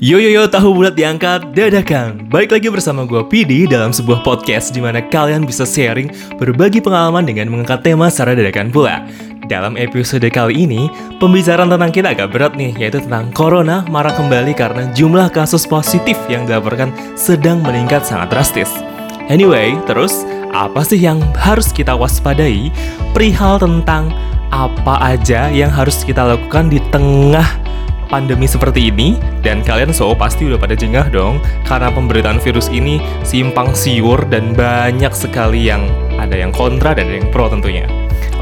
Yo yo yo tahu bulat diangkat dadakan. Balik lagi bersama gue PD dalam sebuah podcast di mana kalian bisa sharing berbagi pengalaman dengan mengangkat tema secara dadakan pula. Dalam episode kali ini, pembicaraan tentang kita agak berat nih Yaitu tentang Corona marah kembali karena jumlah kasus positif yang dilaporkan sedang meningkat sangat drastis. Anyway, terus apa sih yang harus kita waspadai? Perihal tentang apa aja yang harus kita lakukan di tengah pandemi seperti ini dan kalian so pasti udah pada jengah dong karena pemberitaan virus ini simpang siur dan banyak sekali yang ada yang kontra dan ada yang pro tentunya.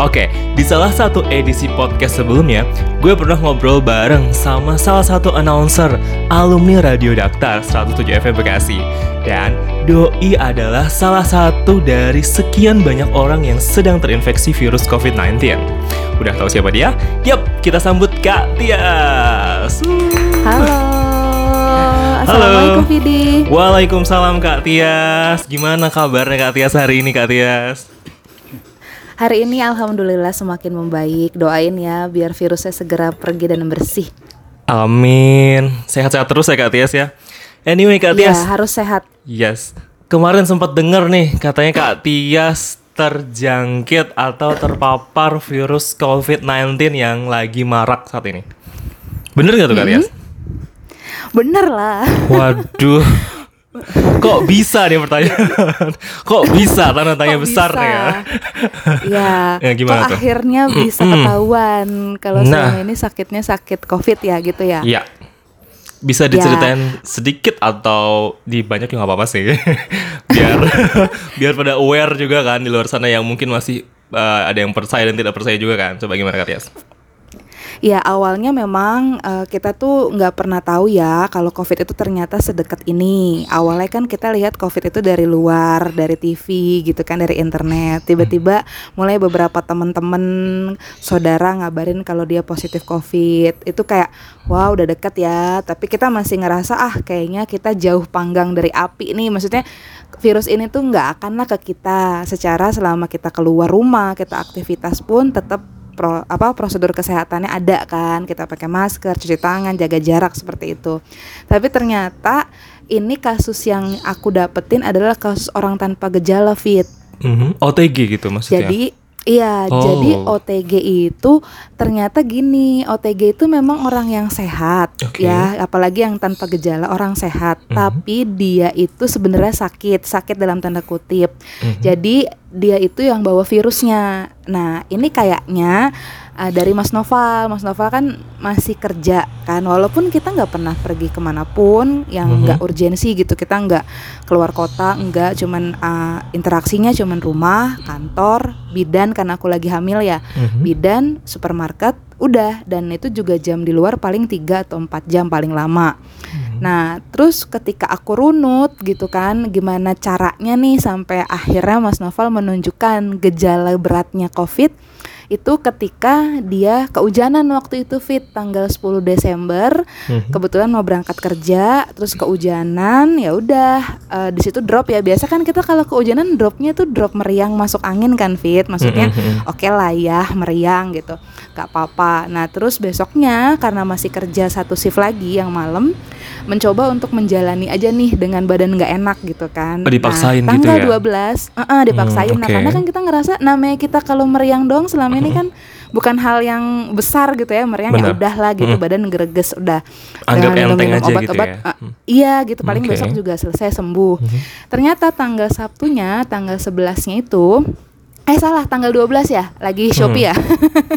Oke, di salah satu edisi podcast sebelumnya, gue pernah ngobrol bareng sama salah satu announcer alumni Radio Daktar 107 FM Bekasi. Dan Doi adalah salah satu dari sekian banyak orang yang sedang terinfeksi virus COVID-19. Udah tahu siapa dia? Yap, kita sambut Kak Tias. Halo. Assalamualaikum Vidi. Waalaikumsalam Kak Tias. Gimana kabarnya Kak Tias hari ini Kak Tias? Hari ini alhamdulillah semakin membaik. Doain ya biar virusnya segera pergi dan bersih. Amin. Sehat-sehat terus ya Kak Tias ya. Anyway Kak Ya, Tias. harus sehat. Yes. Kemarin sempat denger nih katanya Kak Tias terjangkit atau terpapar virus COVID-19 yang lagi marak saat ini. Bener gak tuh Kak Tias? Bener lah. Waduh. Kok bisa nih pertanyaan? Kok bisa tanda tanya Kok besar nih ya? Ya, Ya, gimana kok tuh? akhirnya bisa ketahuan kalau Nah. selama ini sakitnya sakit COVID ya gitu ya. Iya. Bisa diceritain sedikit atau di banyak juga nggak apa-apa sih. biar biar pada aware juga kan di luar sana yang mungkin masih eh, ada yang percaya dan tidak percaya juga kan. Coba gimana Kak Tias? Ya awalnya memang eh, kita tuh nggak pernah tahu ya kalau COVID itu ternyata sedekat ini. Awalnya kan kita lihat COVID itu dari luar, dari TV gitu kan, dari internet. Tiba-tiba mulai beberapa temen-temen saudara ngabarin kalau dia positif COVID. Itu kayak wow udah deket ya. Tapi kita masih ngerasa ah kayaknya kita jauh panggang dari api nih. Maksudnya virus ini tuh nggak akanlah ke kita secara selama kita keluar rumah, kita aktivitas pun tetap pro, apa prosedur kesehatannya ada kan kita pakai masker cuci tangan jaga jarak seperti itu tapi ternyata ini kasus yang aku dapetin adalah kasus orang tanpa gejala fit Mhm. OTG gitu maksudnya. jadi iya Oh. jadi OTG itu ternyata gini OTG itu memang orang yang sehat Oke. ya apalagi yang tanpa gejala orang sehat Mhm. tapi dia itu sebenarnya sakit sakit dalam tanda kutip Mhm. jadi dia itu yang bawa virusnya. Nah, ini kayaknya uh, dari Mas Noval. Mas Noval kan masih kerja kan, walaupun kita nggak pernah pergi ke mana pun yang Mhm. nggak urgensi gitu. Kita nggak keluar kota, nggak cuman uh, interaksinya cuman rumah, kantor, bidan karena aku lagi hamil ya. Mhm. Bidan, supermarket, udah. Dan itu juga jam di luar paling 3 atau 4 jam paling lama. Nah, terus ketika aku runut gitu kan, gimana caranya nih sampai akhirnya Mas Noval menunjukkan gejala beratnya COVID? Itu ketika dia keujanan waktu itu fit tanggal 10 Desember. Mhm. kebetulan mau berangkat kerja terus keujanan ya udah eh, di situ drop ya. Biasa kan kita kalau keujanan dropnya tuh drop meriang masuk angin kan fit? Maksudnya Mhm. oke lah ya meriang gitu gak apa-apa nah terus besoknya karena masih kerja satu shift lagi yang malam mencoba untuk menjalani aja nih dengan badan nggak enak gitu kan Oh, dipaksain nah, gitu tanggal ya? 12 eh-eh, dipaksain Hmm, nah oke. karena kan kita ngerasa namanya kita kalau meriang doang selama ini kan bukan hal yang besar gitu ya meriang ya Benar. udah lah gitu Hmm. badan gereges udah Anggap Jangan enteng minum aja gitu obat-obat, ya. Hmm. Iya gitu paling Oke. besok juga selesai sembuh. Mhm. Ternyata tanggal Sabtunya, tanggal 11-nya itu eh salah tanggal 12 ya, lagi Shopee Hmm. ya.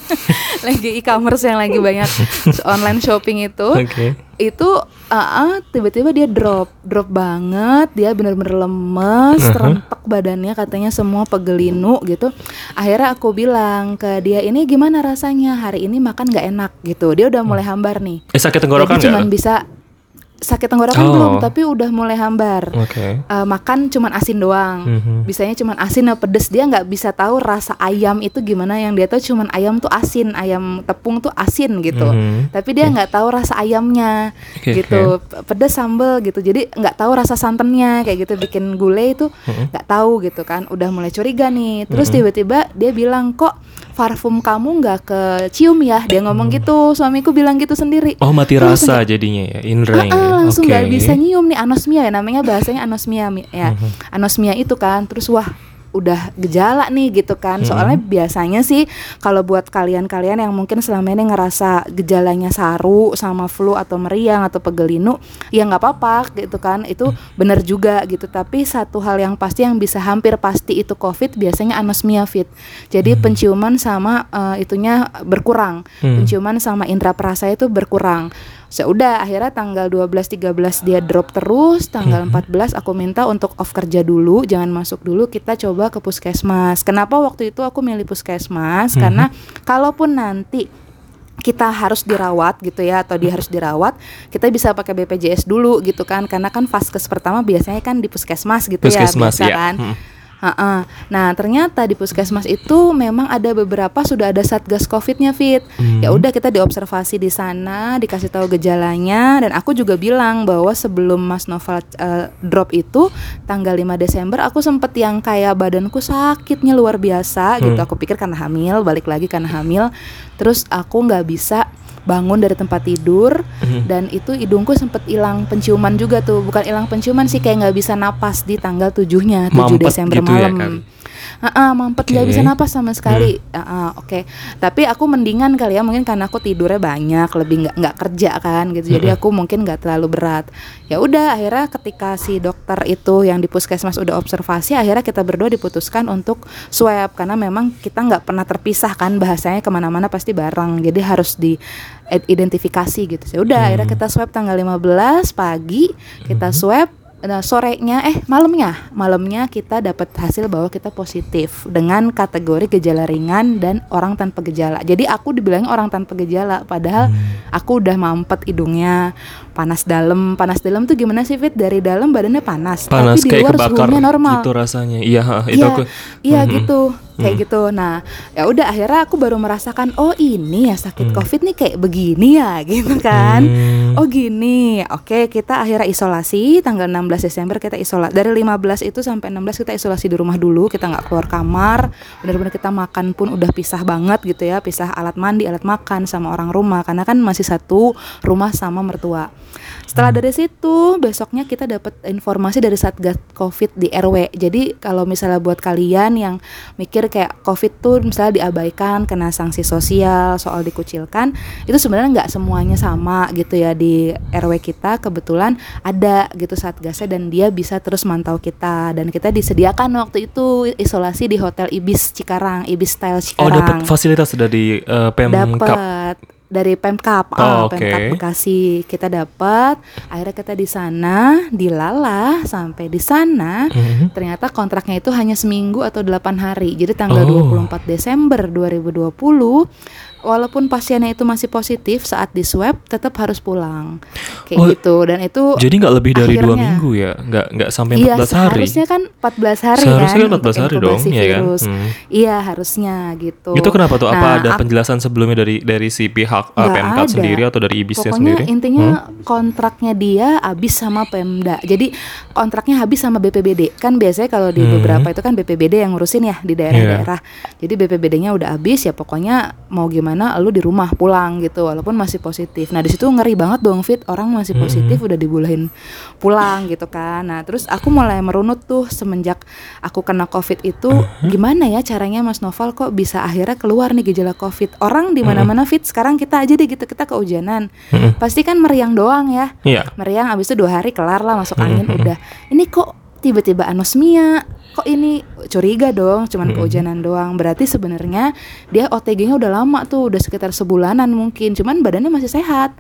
lagi e-commerce yang lagi banyak online shopping itu. Oke. Itu uh, uh, tiba-tiba dia drop, drop banget, dia bener-bener lemes, Mhm. terentek badannya katanya semua pegelinu gitu. Akhirnya aku bilang ke dia ini gimana rasanya hari ini makan nggak enak gitu. Dia udah mulai hambar nih. Eh sakit tenggorokan Jadi cuman nggak? bisa sakit tenggorokan Oh. belum, tapi udah mulai hambar. Oke. Eh, makan cuman asin doang. Mhm. Bisanya cuman asin atau pedes. Dia nggak bisa tahu rasa ayam itu gimana. Yang dia tahu cuman ayam tuh asin, ayam tepung tuh asin gitu. Mhm. Tapi dia nggak tahu rasa ayamnya Oke, gitu. P- Pedes sambel gitu. Jadi nggak tahu rasa santannya kayak gitu. Bikin gulai itu Mhm. nggak tahu gitu kan. Udah mulai curiga nih. Terus tiba-tiba dia bilang kok parfum kamu nggak kecium ya? Dia ngomong gitu. Suamiku bilang gitu sendiri. Oh mati langsung rasa jadinya ya indra Ah, ah, langsung nggak Oke. bisa nyium nih anosmia ya namanya bahasanya anosmia mi- ya. Mhm. anosmia itu kan terus wah udah gejala nih gitu kan. Soalnya biasanya sih kalau buat kalian-kalian yang mungkin selama ini ngerasa gejalanya saru sama flu atau meriang atau pegelinu ya nggak apa-apa gitu kan. Itu Mhm. bener juga gitu. Tapi satu hal yang pasti yang bisa hampir pasti itu covid biasanya anosmia fit. Jadi penciuman sama eh, itunya berkurang. Hmm. penciuman sama indera perasa itu berkurang. Sudah akhirnya tanggal 12 13 dia drop terus, tanggal 14 aku minta untuk off kerja dulu, jangan masuk dulu, kita coba ke puskesmas. Kenapa waktu itu aku milih puskesmas? Karena kalaupun nanti kita harus dirawat gitu ya atau dia harus dirawat kita bisa pakai BPJS dulu gitu kan karena kan vaskes pertama biasanya kan di puskesmas gitu Puskesmas, ya biasa ya. kan Hmm. Ha-ha. Nah ternyata di puskesmas itu memang ada beberapa sudah ada satgas covidnya fit. Hmm. Ya udah kita diobservasi di sana, dikasih tahu gejalanya dan aku juga bilang bahwa sebelum Mas Novel eh, drop itu tanggal 5 Desember aku sempet yang kayak badanku sakitnya luar biasa gitu. Hmm. Aku pikir karena hamil, balik lagi karena hamil. Terus aku nggak bisa bangun dari tempat tidur Mhm. dan itu hidungku sempet hilang penciuman juga tuh. Bukan hilang penciuman sih kayak nggak bisa napas di tanggal 7-nya 7 Mampet Desember gitu ya, malam kali? Heeh, mampet nggak Oke. bisa napas sama sekali. Heeh, Oke, tapi aku mendingan kali ya mungkin karena aku tidurnya banyak, lebih nggak nggak kerja kan gitu. Jadi aku mungkin nggak terlalu berat. Ya udah, akhirnya ketika si dokter itu yang di puskesmas udah observasi, akhirnya kita berdua diputuskan untuk swab karena memang kita nggak pernah terpisah kan bahasanya ke mana-mana pasti bareng. Jadi harus di identifikasi gitu. Ya udah, akhirnya kita swab tanggal 15 pagi, kita swab Nah, sorenya eh malamnya. Malamnya kita dapat hasil bahwa kita positif dengan kategori gejala ringan dan orang tanpa gejala. Jadi aku dibilangnya orang tanpa gejala padahal aku udah mampet hidungnya, panas dalam. Panas dalam tuh gimana sih Fit? Dari dalam badannya panas, panas tapi di luar suhunya normal. gitu rasanya iya itu Iya, aku iya Mhm. gitu, kayak gitu. Nah, ya udah akhirnya aku baru merasakan, oh ini ya sakit covid nih kayak begini ya, gitu kan. Hmm. Oh gini, oke kita akhirnya isolasi tanggal 16 Desember kita isolasi dari 15 itu sampai 16 kita isolasi di rumah dulu kita nggak keluar kamar benar-benar kita makan pun udah pisah banget gitu ya pisah alat mandi alat makan sama orang rumah karena kan masih satu rumah sama mertua setelah dari situ besoknya kita dapat informasi dari satgas covid di RW jadi kalau misalnya buat kalian yang mikir kayak covid tuh misalnya diabaikan kena sanksi sosial soal dikucilkan itu sebenarnya nggak semuanya sama gitu ya di RW kita. Kebetulan ada gitu satgasnya dan dia bisa terus mantau kita. Dan kita disediakan waktu itu isolasi di hotel Ibis Cikarang Ibis Style oh Cikarang. dapat fasilitas dari eh, Pemkap. Dapat dari Pemkap, Oh, ah, oke. Pemkap Bekasi kita dapat. Akhirnya kita di sana, dilalah sampai di sana. Mhm. Ternyata kontraknya itu hanya seminggu atau 8 hari. Jadi tanggal Oh. 24 Desember 2020 walaupun pasiennya itu masih positif saat di swab tetap harus pulang. Kayak Oh, gitu dan itu jadi nggak lebih dari dua minggu ya nggak nggak sampai Iya, 14 hari seharusnya kan 14 hari Seharusnya kan kan 14 hari dong, inkubasi ya kan? virus. Hmm. Iya, harusnya gitu. itu kenapa tuh apa Nah, ada ak- penjelasan sebelumnya dari dari si pihak uh, ada. sendiri atau dari ibisnya Pokoknya sendiri intinya Hmm? kontraknya dia habis sama Pemda. Jadi kontraknya habis sama BPBD. Kan biasanya kalau di Hmm. beberapa itu kan BPBD yang ngurusin ya di daerah-daerah. Jadi BPBD-nya udah habis ya pokoknya mau gimana lu di rumah pulang gitu walaupun masih positif. Nah, di situ ngeri banget dong Fit, orang masih Hmm. positif udah dibolehin pulang gitu kan. Nah, terus aku mulai merunut tuh semenjak aku kena Covid itu Hmm. gimana ya caranya Mas Noval kok bisa akhirnya keluar nih gejala Covid. Orang di mana-mana Fit, sekarang kita aja deh gitu kita kehujanan. Hmm. Pasti kan meriang doang ya. Iya Meriang abis itu dua hari kelar lah masuk Hmm, angin hmm, udah. Ini kok tiba-tiba anosmia? Kok ini curiga dong, cuman Hmm. kehujanan doang. Berarti sebenarnya dia OTG-nya udah lama tuh, udah sekitar sebulanan mungkin. Cuman badannya masih sehat.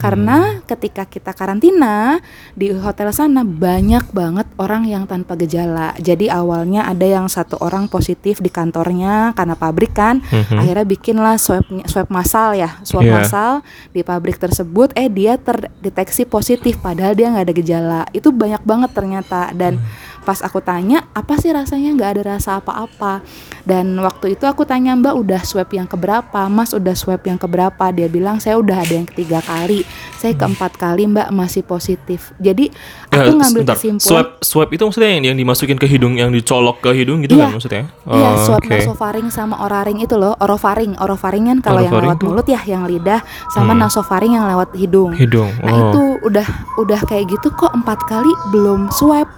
Karena ketika kita karantina di hotel sana banyak banget orang yang tanpa gejala. Jadi awalnya ada yang satu orang positif di kantornya karena pabrik kan. Mhm. Akhirnya bikinlah swab swab massal ya, swab Iya. massal di pabrik tersebut. Eh dia terdeteksi positif padahal dia nggak ada gejala. Itu banyak banget ternyata dan pas aku tanya apa sih rasanya nggak ada rasa apa-apa Dan waktu itu aku tanya Mbak udah swab yang keberapa? Mas udah swab yang keberapa? Dia bilang saya udah ada yang ketiga kali. Saya keempat kali Mbak masih positif. Jadi Ya, aku ngambil sebentar. kesimpulan. Swab swab itu maksudnya yang, yang dimasukin ke hidung, yang dicolok ke hidung gitu Iya. kan maksudnya? Iya, Oh, swab oke. nasofaring sama oraring itu loh, orofaring. Orofaring kan kalau yang lewat mulut ya, yang lidah, sama Hmm. nasofaring yang lewat hidung. Hidung. Nah oh. itu udah udah kayak gitu kok empat kali belum swab,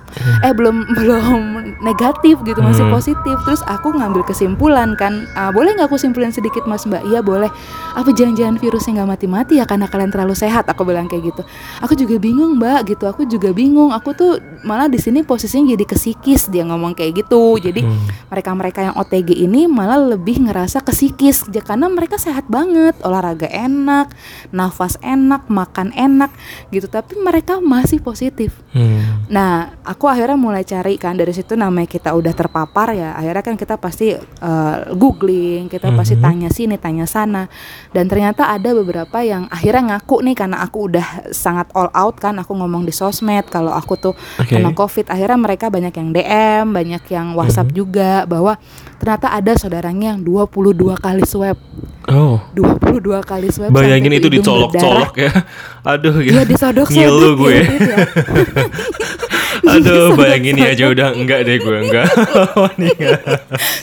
eh belum belum negatif gitu masih Hmm. positif. Terus aku ngambil kesimpulan kan, "Ah, boleh nggak aku simpulin sedikit mas mbak? Iya boleh. Apa jangan-jangan virusnya nggak mati-mati ya karena kalian terlalu sehat? Aku bilang kayak gitu. Aku juga bingung mbak gitu. Aku juga bingung. Aku tuh malah di sini posisinya jadi kesikis dia ngomong kayak gitu. Jadi Hmm. mereka-mereka yang OTG ini malah lebih ngerasa kesikis ya, karena mereka sehat banget olahraga enak nafas enak makan enak gitu tapi mereka masih positif Hmm. nah aku akhirnya mulai cari kan dari situ namanya kita udah terpapar ya akhirnya kan kita pasti eh, googling kita pasti Mhm. tanya sini tanya sana dan ternyata ada beberapa yang akhirnya ngaku nih karena aku udah sangat all out kan aku ngomong di sosmed kalau aku tuh Oke. kena covid akhirnya mereka banyak yang DM banyak yang WhatsApp Mhm. juga bahwa ternyata ada saudaranya yang 22 kali swab Oh. 22 kali swab Bayangin itu dicolok-colok ya. Aduh, iya disodok-sodok Ngilu gue. ya, Fit, ya. Aduh, bayangin ya aja udah enggak deh gue enggak. Nih, enggak.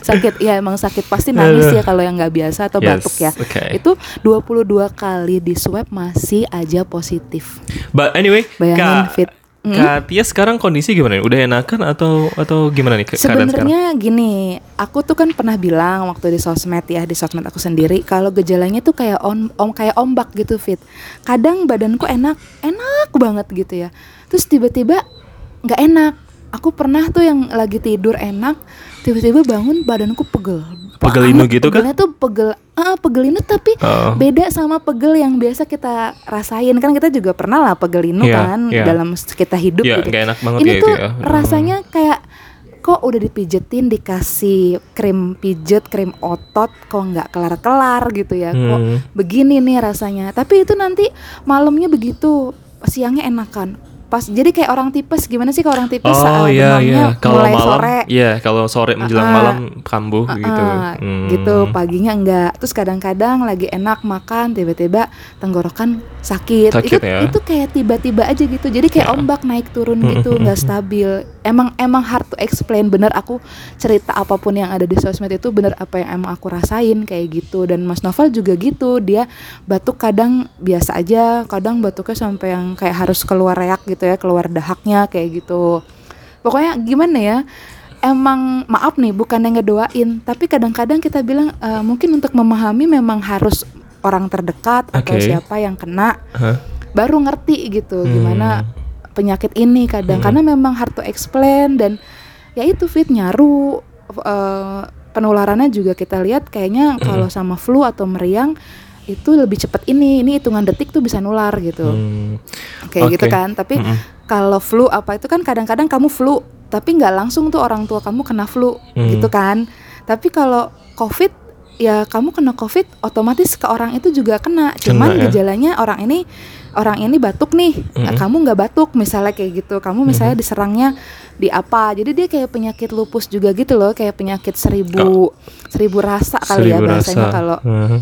sakit ya emang sakit pasti nangis ya kalau yang nggak biasa atau Yes, batuk ya oke. itu 22 kali di swab masih aja positif But anyway, Bayangin, Kak, Fit. Hmm? Kak Tia sekarang kondisi gimana nih? Udah enakan atau atau gimana nih ke- keadaan sekarang? Sebenarnya gini, aku tuh kan pernah bilang waktu di sosmed ya, di sosmed aku sendiri kalau gejalanya tuh kayak on, om kayak ombak gitu fit. Kadang badanku enak, enak banget gitu ya. Terus tiba-tiba nggak enak. Aku pernah tuh yang lagi tidur enak, tiba-tiba bangun badanku pegel. Pegelinu Banget, gitu kah? Pegelnya tuh pegel, ah pegelinu tapi Oh. beda sama pegel yang biasa kita rasain kan kita juga pernah lah pegelinu Iya, kan iya. dalam kita hidup Iya, gitu. enak banget Ini ya tuh ya. Hmm. rasanya kayak kok udah dipijetin dikasih krim pijet krim otot kok nggak kelar-kelar gitu ya kok Hmm. begini nih rasanya tapi itu nanti malamnya begitu siangnya enakan pas jadi kayak orang tipes gimana sih kalau orang tipes? Oh saat demamnya iya, kalau mulai malam sore. iya, kalau sore menjelang Ah, malam kambuh Ah, gitu. Hmm. gitu paginya enggak. Terus kadang-kadang lagi enak makan tiba-tiba tenggorokan sakit, Sakit itu ya. itu kayak tiba-tiba aja gitu. Jadi kayak Ya. ombak naik turun Mm, gitu mm, nggak mm. stabil. Emang emang hard to explain. Bener aku cerita apa pun yang ada di sosmed itu bener apa yang emang aku rasain kayak gitu. Dan Mas Novel juga gitu. Dia batuk kadang biasa aja. Kadang batuknya sampai yang kayak harus keluar reak gitu ya keluar dahaknya kayak gitu pokoknya gimana ya emang maaf nih bukan yang ngedoain tapi kadang-kadang kita bilang "Eh, mungkin untuk memahami memang harus orang terdekat atau Oke. siapa yang kena Hah? baru ngerti gitu Hmm. gimana penyakit ini kadang Hmm. karena memang hard to explain dan ya itu fit nyaru eh, penularannya juga kita lihat kayaknya Hmm. kalau sama flu atau meriang itu lebih cepat ini ini hitungan detik tuh bisa nular gitu Hmm. kayak gitu Oke. kan tapi Mm-mm. kalau flu apa itu kan kadang-kadang kamu flu tapi nggak langsung tuh orang tua kamu kena flu Hmm. gitu kan tapi kalau covid ya kamu kena covid otomatis ke orang itu juga kena cuman ya. gejalanya orang ini orang ini batuk nih nah, Mm-mm. kamu nggak batuk misalnya kayak gitu kamu misalnya diserangnya di apa jadi dia kayak penyakit lupus juga gitu loh kayak penyakit seribu seribu rasa kali ya Seribu bahasanya rasa. kalau Hmm.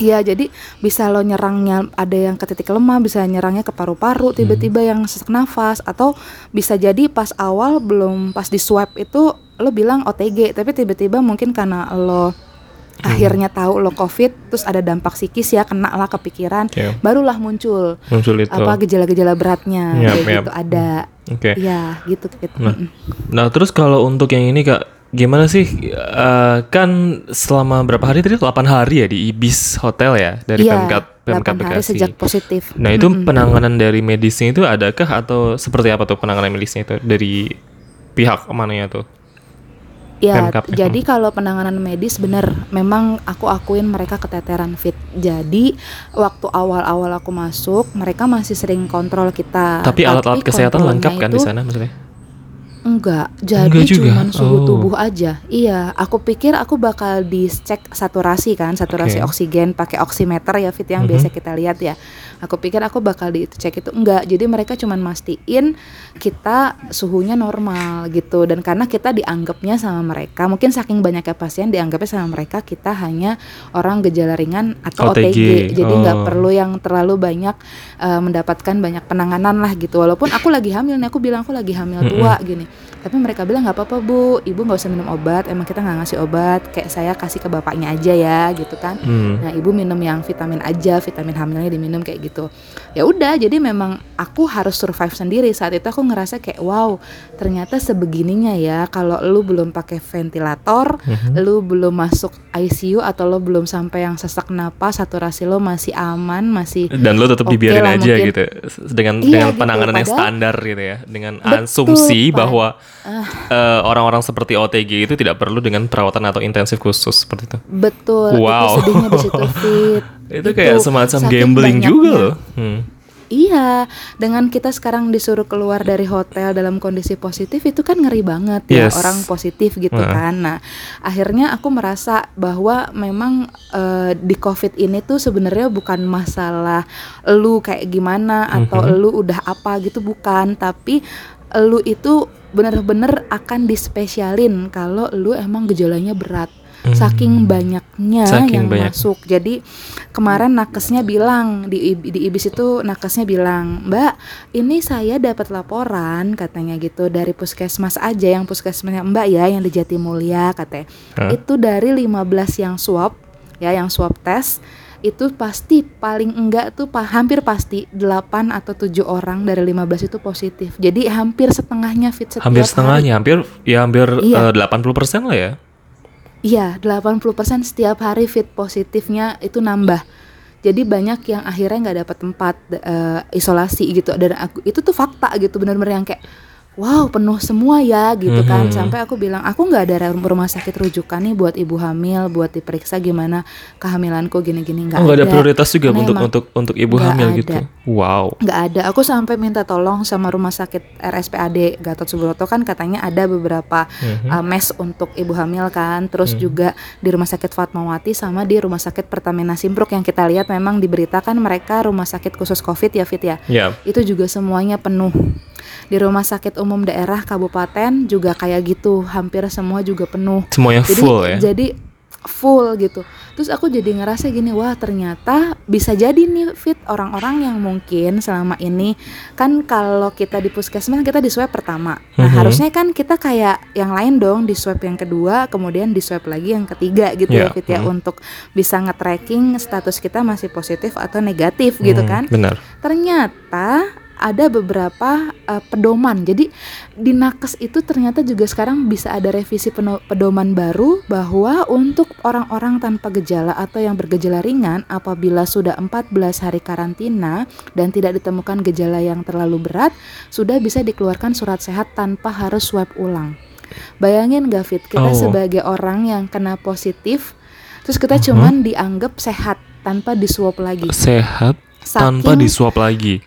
Iya, jadi bisa lo nyerangnya ada yang ke titik lemah, bisa nyerangnya ke paru-paru, tiba-tiba yang sesak nafas atau bisa jadi pas awal belum pas di swab itu lo bilang OTG, tapi tiba-tiba mungkin karena lo akhirnya tahu lo COVID, terus ada dampak psikis ya, kena lah kepikiran, Oke, barulah muncul muncul itu. apa gejala-gejala beratnya Yap, kayak yap. gitu ada. Oke. Iya, gitu gitu. Nah. Nah, terus kalau untuk yang ini Kak, gimana sih? Eh, kan selama berapa hari tadi? 8 hari ya di Ibis Hotel ya dari Pemkap 8 hari Bekasi. sejak positif. Nah, itu Mm-mm. penanganan dari medisnya itu adakah atau seperti apa tuh penanganan medisnya itu dari pihak mananya tuh? Ya, Pemkap ya. jadi kalau penanganan medis bener, memang aku akuin mereka keteteran fit. Jadi waktu awal-awal aku masuk, mereka masih sering kontrol kita. Tapi alat-alat kesehatan lengkap kan di sana maksudnya? Enggak, jadi Enggak juga? cuman suhu Oh. tubuh aja. Iya, aku pikir aku bakal dicek saturasi kan, saturasi Oke. oksigen pakai oximeter ya fit yang Mhm. biasa kita lihat ya. Aku pikir aku bakal dicek itu enggak. Jadi mereka cuman mastiin kita suhunya normal gitu dan karena kita dianggapnya sama mereka, mungkin saking banyaknya pasien dianggapnya sama mereka kita hanya orang gejala ringan atau OTG. OTG. Jadi nggak Oh. perlu yang terlalu banyak eh, mendapatkan banyak penanganan lah gitu. Walaupun aku lagi hamil nih, aku bilang aku lagi hamil tua gini. Tapi mereka bilang nggak apa-apa bu, ibu nggak usah minum obat. Emang kita nggak ngasih obat, kayak saya kasih ke bapaknya aja ya gitu kan. Hmm. Nah ibu minum yang vitamin aja, vitamin hamilnya diminum kayak gitu. Ya udah, jadi memang aku harus survive sendiri. Saat itu aku ngerasa kayak wow, ternyata sebegininya ya. Kalau lu belum pakai ventilator, Mhm. lu belum masuk ICU atau lo belum sampai yang sesak napas, saturasi lo masih aman, masih Dan lo tetap Oke dibiarin aja mungkin. gitu dengan Iya, dengan gitu. penanganan yang Padahal- standar gitu ya, dengan Betul, asumsi Eh, orang-orang seperti OTG itu tidak perlu dengan perawatan atau intensif khusus seperti itu. betul. Wow. Itu sedihnya di situ fit. Itu kayak semacam gambling juga loh. Hmm. Iya, dengan kita sekarang disuruh keluar dari hotel dalam kondisi positif itu kan ngeri banget ya Yes. orang positif gitu Heeh. kan. Nah, akhirnya aku merasa bahwa memang eh, di COVID ini tuh sebenarnya bukan masalah lu kayak gimana atau Mhm. lu udah apa gitu bukan, tapi lu itu bener-bener akan dispesialin kalau lu emang gejalanya berat. Saking banyaknya Hmm. Saking yang banyak. masuk. Jadi kemarin nakesnya bilang di di ibis itu nakesnya bilang, "Mbak, ini saya dapat laporan katanya gitu dari puskesmas aja yang puskesmasnya Mbak ya yang di Jatimulya katanya. Hah? Itu dari 15 yang swab ya yang swab tes itu pasti paling enggak tuh pa- hampir pasti 8 atau 7 orang dari 15 itu positif. Jadi hampir setengahnya fit setiap Hampir hari. setengahnya, hampir ya hampir Iya. eh, 80% lah ya. Iya, 80% setiap hari fit positifnya itu nambah. Jadi banyak yang akhirnya nggak dapat tempat eh, isolasi gitu dan aku itu tuh fakta gitu benar-benar yang kayak wow penuh semua ya gitu kan Mhm. sampai aku bilang aku nggak ada rumah sakit rujukan nih buat ibu hamil buat diperiksa gimana kehamilanku gini-gini nggak Oh, nggak ada ada prioritas juga Karena untuk untuk untuk ibu hamil ada. gitu. Wow. nggak ada aku sampai minta tolong sama rumah sakit RSPAD Gatot Subroto kan katanya ada beberapa Mhm. uh, mes untuk ibu hamil kan terus juga di rumah sakit Fatmawati sama di rumah sakit Pertamina Simpruk yang kita lihat memang diberitakan mereka rumah sakit khusus covid ya Fit ya Ya. itu juga semuanya penuh di rumah sakit umum daerah kabupaten juga kayak gitu hampir semua juga penuh Semuanya jadi full ya. jadi full gitu terus aku jadi ngerasa gini wah ternyata bisa jadi nih fit orang-orang yang mungkin selama ini kan kalau kita di puskesmas kita di swab pertama nah Mhm. harusnya kan kita kayak yang lain dong di swab yang kedua kemudian di swab lagi yang ketiga gitu Ya, ya fit ya mhm. untuk bisa nge-tracking status kita masih positif atau negatif gitu Hmm, kan Benar. ternyata ada beberapa uh, pedoman. Jadi di nakes itu ternyata juga sekarang bisa ada revisi pedoman baru bahwa untuk orang-orang tanpa gejala atau yang bergejala ringan apabila sudah 14 hari karantina dan tidak ditemukan gejala yang terlalu berat sudah bisa dikeluarkan surat sehat tanpa harus swab ulang. Bayangin gak Fit, kita Oh. sebagai orang yang kena positif terus kita Mhm. cuman dianggap sehat tanpa diswab lagi. Sehat tanpa Saking- disuap lagi.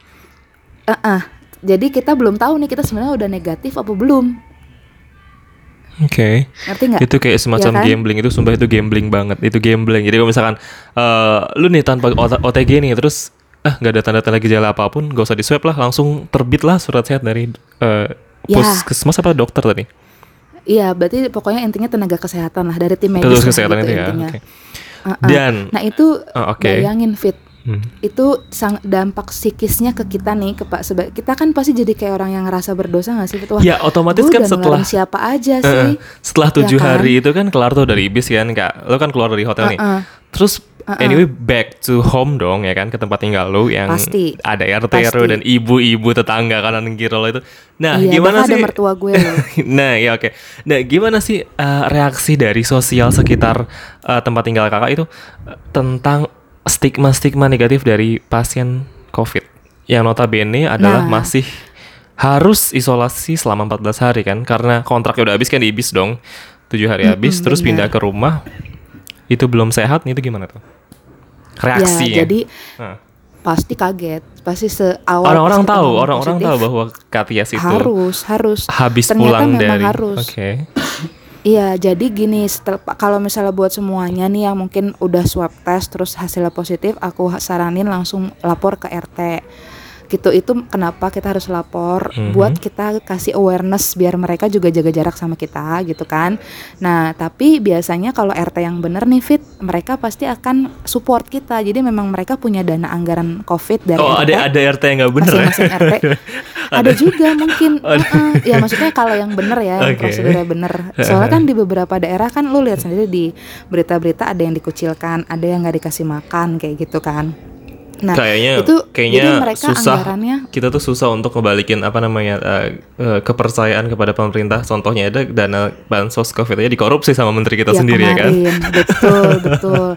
Eh-eh. Jadi kita belum tahu nih kita sebenarnya udah negatif apa belum. Oke. Ngerti nggak? Itu kayak semacam Iya kan? gambling itu sumpah itu gambling banget. Itu gambling. Jadi kalau misalkan eh lu nih tanpa OTG nih terus ah nggak ada tanda-tanda gejala apa pun, gak usah di swab lah, langsung terbit lah surat sehat dari eh Ya. puskesmas apa dokter tadi? Iya, berarti pokoknya intinya tenaga kesehatan lah dari tim medis. Lah kesehatan gitu itu ya. intinya. Oke. Uh-uh. Dan Nah itu Oh, oke. bayangin fit Hmm. itu sang dampak psikisnya ke kita nih ke Pak seba- kita kan pasti jadi kayak orang yang ngerasa berdosa nggak sih? Wah, Ya otomatis kan setelah siapa aja sih setelah Ya tujuh kan? hari itu kan kelar tuh dari ibis kan kak lo kan keluar dari hotel nih Uh-uh. terus Uh-uh. anyway back to home dong ya kan ke tempat tinggal lo yang Pasti. ada RT Pasti. RW dan ibu-ibu tetangga kanan kiri lo itu nah iya, gimana sih ada mertua gue nah ya oke nah gimana sih eh, reaksi dari sosial sekitar eh, tempat tinggal kakak itu eh, tentang stigma-stigma negatif dari pasien COVID. Yang notabene adalah Nah. masih harus isolasi selama 14 hari kan? Karena kontraknya udah habis kan di ibis dong. Tujuh hari habis terus bener. pindah ke rumah. Itu belum sehat itu gimana tuh? Reaksinya ya jadi Nah. pasti kaget. Pasti seawal orang-orang tahu orang-orang tahu bahwa Katias itu harus harus. habis Ternyata pulang memang dari harus. oke Iya, jadi gini, setel, kalau misalnya buat semuanya nih yang mungkin udah swab test terus hasilnya positif, aku saranin langsung lapor ke RT gitu itu kenapa kita harus lapor mm-hmm. buat kita kasih awareness biar mereka juga jaga jarak sama kita gitu kan. Nah tapi biasanya kalau RT yang bener nih fit mereka pasti akan support kita. Jadi memang mereka punya dana anggaran covid dari oh RT. ada ada RT yang nggak bener masing-masing ya? RT ada. Juga mungkin. Uh, uh, ya maksudnya kalau yang bener ya okay. prosedurnya bener. Soalnya kan di beberapa daerah kan lu lihat sendiri di berita-berita ada yang dikucilkan ada yang nggak dikasih makan kayak gitu kan Nah, kayaknya itu kayaknya mereka susah. Anggarannya, kita tuh susah untuk ngebalikin apa namanya uh, uh, kepercayaan kepada pemerintah. Contohnya ada dana bansos covid aja dikorupsi sama menteri kita ya, sendiri kemarin. ya kan. Betul, betul.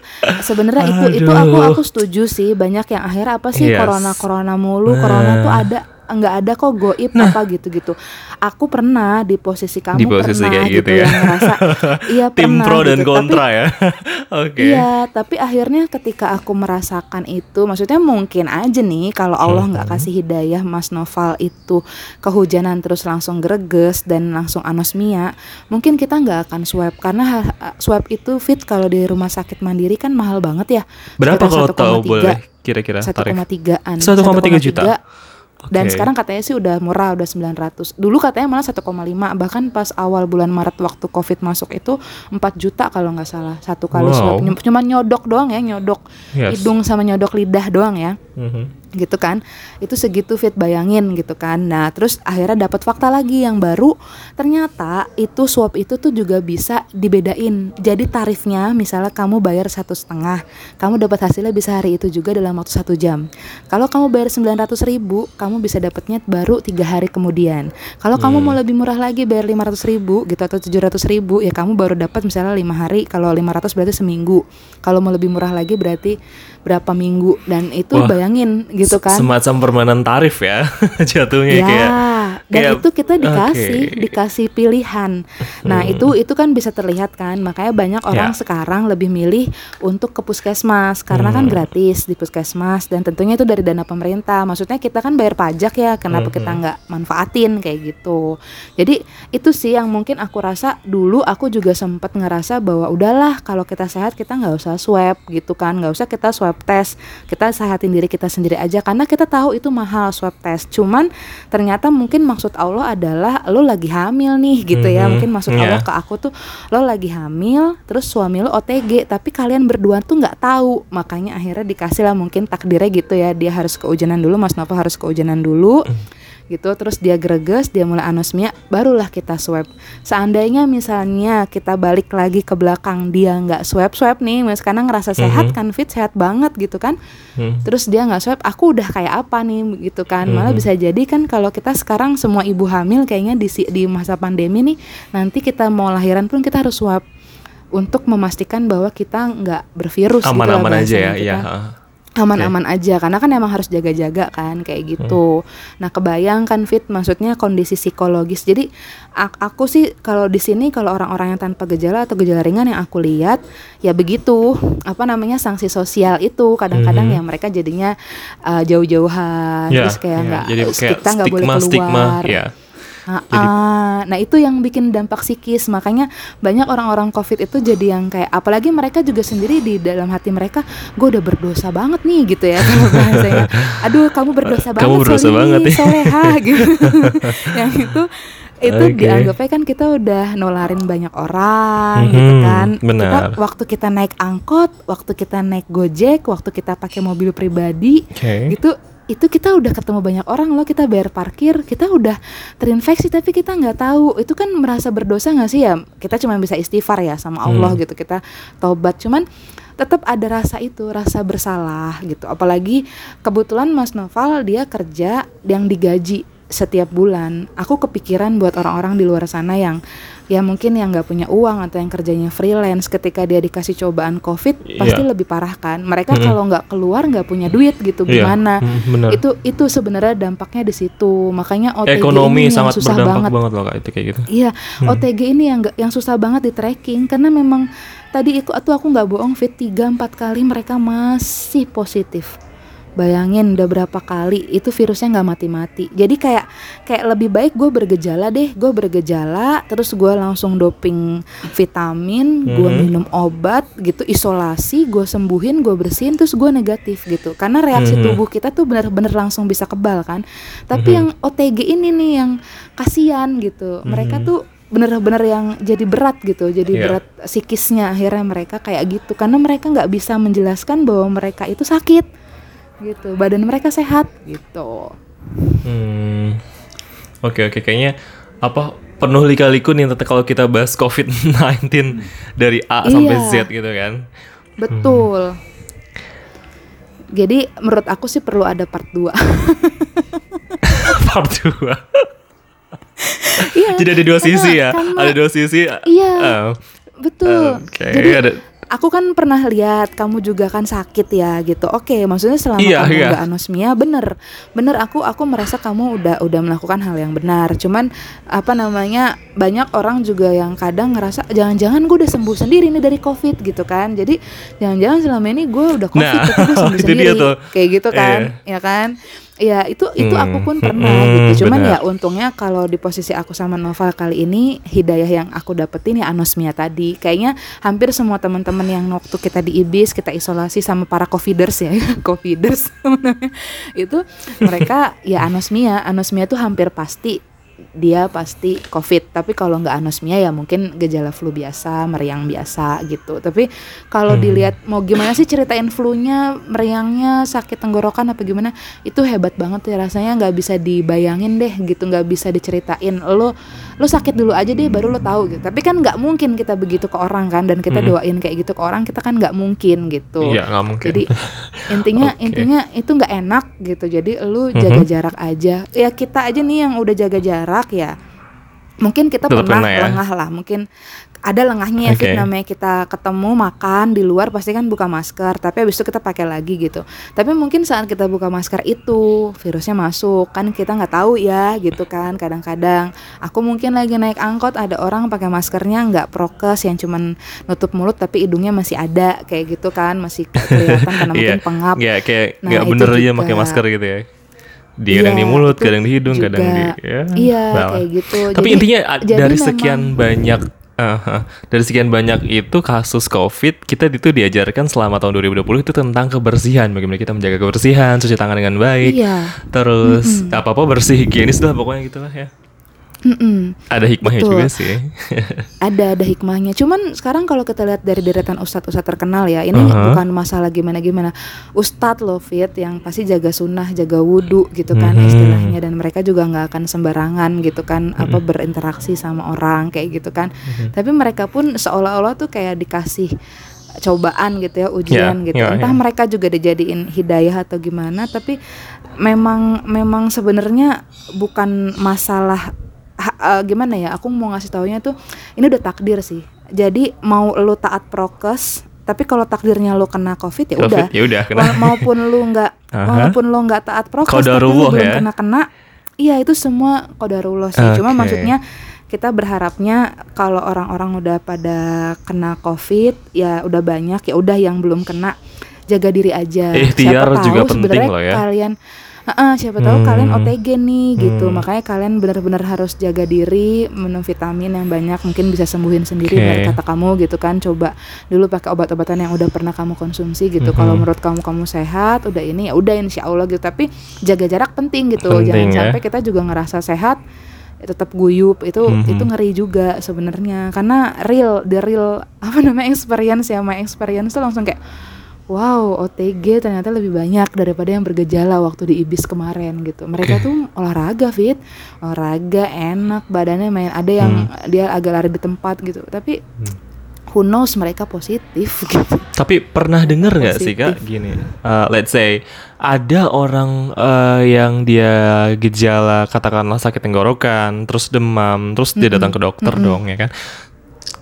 Sebenarnya itu itu aku aku setuju sih. Banyak yang akhirnya apa sih yes. corona corona mulu, nah. corona tuh ada nggak ada kok goib nah. apa gitu-gitu. Aku pernah di posisi kamu di posisi pernah kayak gitu, gitu ya. yang ngerasa iya Tim pernah pro dan gitu. kontra tapi, ya. Oke. Okay. Iya, tapi akhirnya ketika aku merasakan itu, maksudnya mungkin aja nih kalau Allah nggak hmm. kasih hidayah Mas Noval itu kehujanan terus langsung greges dan langsung anosmia, mungkin kita nggak akan swab karena swab itu fit kalau di rumah sakit mandiri kan mahal banget ya. Berapa kalau tahu boleh kira-kira tarif? 1,3an. 1,3 juta. Dan sekarang katanya sih udah murah, udah 900. Dulu katanya malah 1,5. Bahkan pas awal bulan Maret waktu Covid masuk itu 4 juta kalau nggak salah satu kali wow. swab. Cuma nyodok doang ya, nyodok yes. hidung sama nyodok lidah doang ya. Mm -hmm gitu kan. Itu segitu fit bayangin gitu kan. Nah terus akhirnya dapat fakta lagi yang baru. Ternyata itu swab itu tuh juga bisa dibedain. Jadi tarifnya misalnya kamu bayar satu setengah kamu dapat hasilnya bisa hari itu juga dalam waktu satu jam. Kalau kamu bayar sembilan ratus ribu kamu bisa dapatnya baru tiga hari kemudian. Kalau hmm. kamu mau lebih murah lagi bayar lima ratus ribu gitu atau tujuh ratus ribu ya kamu baru dapat misalnya lima hari. Kalau lima ratus berarti seminggu. Kalau mau lebih murah lagi berarti berapa minggu. Dan itu Wah, bayangin gitu kan? semacam permainan tarif ya jatuhnya ya, kayak dan kayak, itu kita dikasih okay. dikasih pilihan nah hmm. itu itu kan bisa terlihat kan makanya banyak orang ya. sekarang lebih milih untuk ke puskesmas karena kan hmm. kan gratis di puskesmas dan tentunya itu dari dana pemerintah maksudnya kita kan bayar pajak ya kenapa hmm. kita nggak manfaatin kayak gitu jadi itu sih yang mungkin aku rasa dulu aku juga sempat ngerasa bahwa udahlah kalau kita sehat kita nggak usah swab gitu kan nggak usah kita swab swab test kita sehatin diri kita sendiri aja karena kita tahu itu mahal swab test cuman ternyata mungkin maksud Allah adalah lo lagi hamil nih gitu ya mm-hmm. mungkin maksud yeah. Allah ke aku tuh lo lagi hamil terus suami lo OTG tapi kalian berdua tuh nggak tahu makanya akhirnya dikasih lah mungkin takdirnya gitu ya dia harus keujanan dulu Mas Nova harus keujanan dulu mm gitu. Terus dia greges dia mulai anosmia barulah kita swab. Seandainya misalnya kita balik lagi ke belakang dia nggak swab swab nih mas karena ngerasa sehat mm -hmm. kan fit sehat banget gitu kan. Mm. terus dia nggak swab aku udah kayak apa nih gitu kan. Malah mm -hmm. bisa jadi kan kalau kita sekarang semua ibu hamil kayaknya di di masa pandemi nih nanti kita mau lahiran pun kita harus swab. Untuk memastikan bahwa kita nggak bervirus aman-aman gitu aja ya, ya aman-aman okay. aja karena kan emang harus jaga-jaga kan kayak gitu. Hmm. Nah, kebayangkan fit maksudnya kondisi psikologis. Jadi aku sih kalau di sini kalau orang-orang yang tanpa gejala atau gejala ringan yang aku lihat ya begitu apa namanya sanksi sosial itu kadang-kadang hmm. ya mereka jadinya uh, jauh-jauhan yeah, terus kayak ya, nggak yeah, kita nggak boleh keluar. Stigma, yeah Nah, jadi, uh, nah itu yang bikin dampak psikis makanya banyak orang-orang covid itu jadi yang kayak apalagi mereka juga sendiri di dalam hati mereka gue udah berdosa banget nih gitu ya kalau bahasanya aduh kamu berdosa banget kamu berdosa banget ya. soleha gitu yang itu itu okay. dianggapnya kan kita udah nolarin banyak orang mm -hmm, gitu kan benar. kita waktu kita naik angkot waktu kita naik gojek waktu kita pakai mobil pribadi okay. gitu itu kita udah ketemu banyak orang loh kita bayar parkir kita udah terinfeksi tapi kita nggak tahu. Itu kan merasa berdosa nggak sih ya? Kita cuma bisa istighfar ya sama Allah hmm. gitu kita tobat cuman tetap ada rasa itu rasa bersalah gitu. Apalagi kebetulan Mas Noval dia kerja yang digaji setiap bulan aku kepikiran buat orang-orang di luar sana yang ya mungkin yang nggak punya uang atau yang kerjanya freelance ketika dia dikasih cobaan covid yeah. pasti lebih parah kan mereka mm -hmm. kalau nggak keluar nggak punya duit gitu yeah. gimana mm, -hmm, itu itu sebenarnya dampaknya di situ makanya OTG ekonomi ini sangat yang susah berdampak banget, banget loh kak itu kayak gitu iya hmm. OTG ini yang gak, yang susah banget di tracking karena memang tadi itu aku nggak bohong fit tiga empat kali mereka masih positif Bayangin udah berapa kali itu virusnya nggak mati-mati. Jadi kayak kayak lebih baik gue bergejala deh, gue bergejala, terus gue langsung doping vitamin, gue Mhm. minum obat gitu, isolasi, gue sembuhin, gue bersihin, terus gue negatif gitu. Karena reaksi Mhm. tubuh kita tuh bener-bener langsung bisa kebal kan. Tapi Mhm. yang OTG ini nih yang kasihan gitu, mereka Mhm. tuh bener-bener yang jadi berat gitu, jadi Iya. berat psikisnya akhirnya mereka kayak gitu karena mereka nggak bisa menjelaskan bahwa mereka itu sakit gitu badan mereka sehat gitu Hmm. Oke oke kayaknya apa penuh lika-liku nih tentang kalau kita bahas COVID-19 dari A sampai Iya. Z gitu kan. betul jadi menurut aku sih perlu ada part 2 Part 2. iya Jadi ada dua sisi ya. karena- Ada dua sisi. iya Oh, betul Oke, jadi ada aku kan pernah lihat kamu juga kan sakit ya gitu. Oke, maksudnya selama Iya, kamu iya. anosmia, bener, bener aku aku merasa kamu udah udah melakukan hal yang benar. Cuman apa namanya banyak orang juga yang kadang ngerasa jangan-jangan gue udah sembuh sendiri nih dari covid gitu kan. Jadi jangan-jangan selama ini gue udah covid Nah, tapi gue sembuh sendiri kayak gitu kan, ya kan? Iya itu itu Hmm, aku pun pernah hmm, gitu. Cuman benar. ya untungnya kalau di posisi aku sama Noval kali ini hidayah yang aku dapetin ya anosmia tadi. Kayaknya hampir semua teman-teman yang waktu kita di IBIS kita isolasi sama para coviders ya, coviders itu mereka ya anosmia. Anosmia tuh hampir pasti dia pasti covid. Tapi kalau nggak anosmia ya mungkin gejala flu biasa meriang biasa gitu. Tapi kalau Hmm. dilihat mau gimana sih ceritain flu-nya meriangnya sakit tenggorokan apa gimana itu hebat banget ya. Rasanya nggak bisa dibayangin deh gitu nggak bisa diceritain. Lo lo sakit dulu aja deh baru lo tahu gitu tapi kan nggak mungkin kita begitu ke orang kan dan kita Hmm. doain kayak gitu ke orang kita kan nggak mungkin gitu Iya nggak mungkin. jadi intinya Oke. intinya itu nggak enak gitu. Jadi lu Mhm. jaga jarak aja. Ya kita aja nih yang udah jaga jarak ya. Mungkin kita Tetap pernah kena ya. lengah lah. Mungkin ada lengahnya ya. Fit, namanya kita ketemu makan di luar pasti kan buka masker. Tapi habis itu kita pakai lagi gitu. Tapi mungkin saat kita buka masker itu virusnya masuk kan kita nggak tahu ya gitu kan. Kadang-kadang aku mungkin lagi naik angkot ada orang pakai maskernya nggak prokes yang cuman nutup mulut tapi hidungnya masih ada kayak gitu kan masih kelihatan karena mungkin pengap. Iya kayak Nah, nggak itu bener aja juga. pakai masker gitu ya. Di kadang Iya, di mulut, kadang di hidung, kadang di juga. ya. Iya, kayak gitu. Tapi Jadi- intinya jadi dari memang- sekian Aha. dari sekian banyak itu kasus COVID kita itu diajarkan selama tahun 2020 itu tentang kebersihan bagaimana kita menjaga kebersihan cuci tangan dengan baik Iya. terus apa apa bersih higienis lah pokoknya gitulah ya Mm-mm. ada hikmahnya Betul. juga sih Ada ada hikmahnya. Cuman sekarang kalau kita lihat dari deretan ustadz-ustadz terkenal ya, ini Uh-huh. bukan masalah gimana-gimana. Ustadz loh Fit yang pasti jaga sunnah, jaga wudhu gitu kan Mhm. istilahnya dan mereka juga nggak akan sembarangan gitu kan Mhm. apa berinteraksi sama orang kayak gitu kan. Tapi mereka pun seolah-olah tuh kayak dikasih cobaan gitu ya ujian Ya, gitu ya, entah ya. mereka juga dijadiin hidayah atau gimana tapi memang memang sebenarnya bukan masalah ha- eh, gimana ya aku mau ngasih taunya tuh ini udah takdir sih jadi mau lu taat prokes tapi kalau takdirnya lu kena covid ya udah COVID, ya maupun lu nggak walaupun lu nggak taat prokes tapi lu belum ya. kena kena iya itu semua kodarullah sih cuma Oke. maksudnya kita berharapnya kalau orang-orang udah pada kena covid ya udah banyak ya udah yang belum kena jaga diri aja Ikhtiar siapa juga tahu penting sebenarnya loh ya. kalian Heeh, siapa tahu Hmm. kalian OTG nih gitu Hmm. makanya kalian benar-benar harus jaga diri minum vitamin yang banyak mungkin bisa sembuhin sendiri Oke. dari kata kamu gitu kan coba dulu pakai obat-obatan yang udah pernah kamu konsumsi gitu Mhm. kalau menurut kamu kamu sehat udah ini ya udah insya Allah gitu tapi jaga jarak penting gitu Penting jangan ya. sampai kita juga ngerasa sehat tetap guyup itu Mhm. itu ngeri juga sebenarnya karena real the real apa namanya experience ya my experience tuh langsung kayak wow OTG ternyata lebih banyak daripada yang bergejala waktu di ibis kemarin gitu. Mereka Oke. tuh olahraga fit. Olahraga enak badannya main. Ada yang dia agak lari di tempat gitu. Tapi Hmm. who knows mereka positif gitu. Tapi pernah denger nggak sih kak gini? uh, let's say ada orang uh, yang dia gejala katakanlah sakit tenggorokan, terus demam, terus dia datang ke dokter dong ya kan?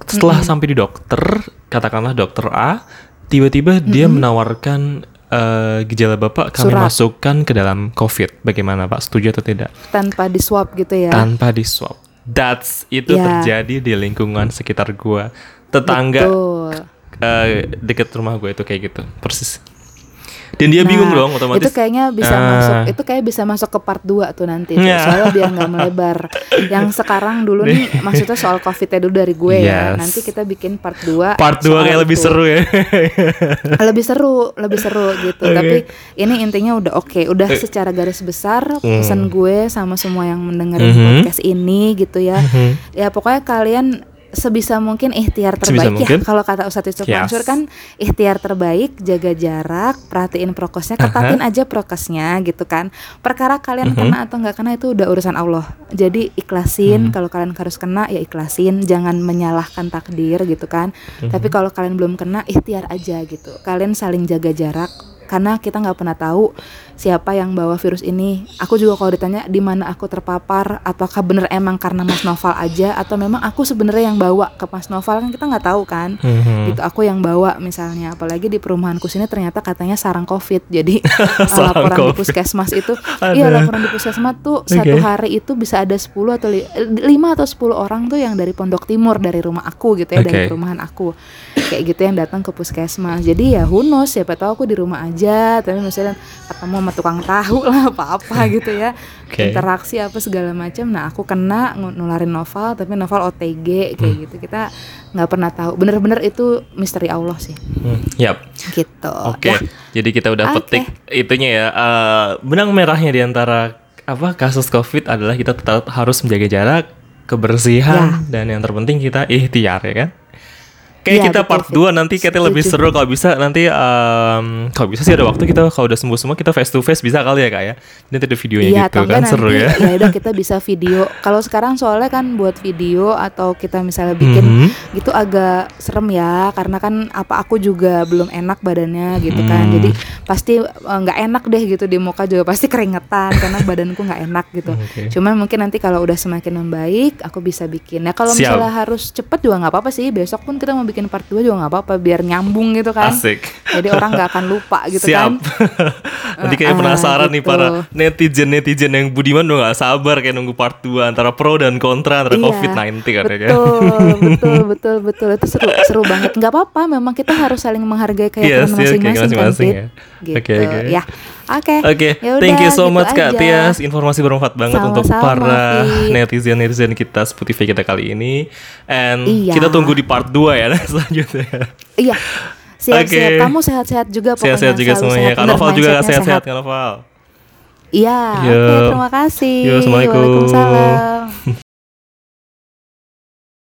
Setelah sampai di dokter, katakanlah dokter A, tiba-tiba dia menawarkan uh, gejala bapak kami Surat. masukkan ke dalam COVID. Bagaimana pak? Setuju atau tidak? tanpa di swab gitu ya Tanpa di swab. That's itu Ya. terjadi di lingkungan sekitar gua. Tetangga Betul. eh, deket rumah gue itu kayak gitu persis Dan dia Nah, bingung dong otomatis. Itu kayaknya bisa Ah. masuk itu kayak bisa masuk ke part 2 tuh nanti. tuh. Ya. Soalnya biar nggak melebar. Yang sekarang dulu nih maksudnya soal Covid-nya dulu dari gue ya. Yes. Nanti kita bikin part 2 Part 2 kayak lebih seru ya. lebih seru, lebih seru gitu. Oke. Tapi ini intinya udah oke, udah secara garis besar pesan gue sama semua yang mendengarin Mhm. podcast ini gitu ya. Ya pokoknya kalian sebisa mungkin ikhtiar Sebisa terbaik mungkin. ya kalau kata Ustadz Yusuf Yes. Mansur kan ikhtiar terbaik jaga jarak perhatiin prokesnya ketatin aja prokesnya gitu kan. Perkara kalian kena atau nggak kena itu udah urusan Allah. Jadi ikhlasin kalau kalian harus kena ya ikhlasin jangan menyalahkan takdir gitu kan. Tapi kalau kalian belum kena ikhtiar aja gitu. Kalian saling jaga jarak karena kita nggak pernah tahu siapa yang bawa virus ini. Aku juga kalau ditanya di mana aku terpapar, apakah bener emang karena Mas Noval aja atau memang aku sebenarnya yang bawa ke Mas Noval kan kita nggak tahu kan. Mhm. Gitu aku yang bawa misalnya, apalagi di perumahanku sini ternyata katanya sarang covid. Jadi Sarang laporan di Covid. puskesmas itu, iya laporan di puskesmas tuh satu Oke. hari itu bisa ada 10 atau eh, lima atau 10 orang tuh yang dari Pondok Timur dari rumah aku gitu ya dari Oke. perumahan aku kayak gitu yang datang ke puskesmas jadi ya who knows siapa tahu aku di rumah aja tapi misalnya ketemu sama tukang tahu lah apa apa gitu ya Oke. interaksi apa segala macam nah aku kena nularin novel tapi novel OTG kayak Hmm. gitu kita nggak pernah tahu bener-bener itu misteri Allah sih Hmm, Yap. gitu Oke. ya Jadi kita udah Oke. petik itunya ya. eh, benang merahnya di antara apa kasus Covid adalah kita tetap harus menjaga jarak, kebersihan dan yang terpenting kita ikhtiar ya kan. Kayak Iya, kita betul, part Fit. 2 nanti kita lebih seru kalau bisa nanti em, kalau bisa sih ada waktu kita kalau udah sembuh semua kita face to face bisa kali ya kak ya. Nanti ada videonya Iya, gitu kan seru ya. ya udah kita bisa video. Kalau sekarang soalnya kan buat video atau kita misalnya bikin Mhm. gitu agak serem ya, karena kan apa aku juga belum enak badannya gitu kan. Hmm. Jadi pasti eh, nggak enak deh gitu di muka juga pasti keringetan karena badanku nggak enak gitu. Oke. Cuman mungkin nanti kalau udah semakin membaik, aku bisa bikin. Ya kalau misalnya harus cepet juga nggak apa-apa sih. Besok pun kita mau bikin part 2 juga nggak apa-apa biar nyambung gitu kan. Asik. Jadi orang nggak akan lupa gitu Siap. kan. Nanti kayak Ah, penasaran nih gitu. para netizen-netizen yang budiman udah gak sabar kayak nunggu part 2 antara pro dan kontra antara Iya, COVID-19 kan ya kan. betul, betul, betul, betul. Itu seru, seru banget. Nggak apa-apa, memang kita harus saling menghargai Yes, keyakinan yes, kayak masing-masing kan, masing-masing Fit? ya. Gitu. Oke, oke. Ya, oke. Oke, Yaudah, thank you so gitu much Kak aja. Tias. Informasi bermanfaat banget untuk Sama-sama, para Fit. netizen-netizen kita Spotify kita kali ini. And Iya. kita tunggu di part 2 ya selanjutnya. Iya. Siap-siap. Oke. Kamu sehat-sehat juga pokoknya. Sehat-sehat juga semuanya. Kak Noval juga sehat-sehat sehat. Kak Noval. Iya, oke. Terima kasih. Yo, Assalamualaikum. Waalaikumsalam.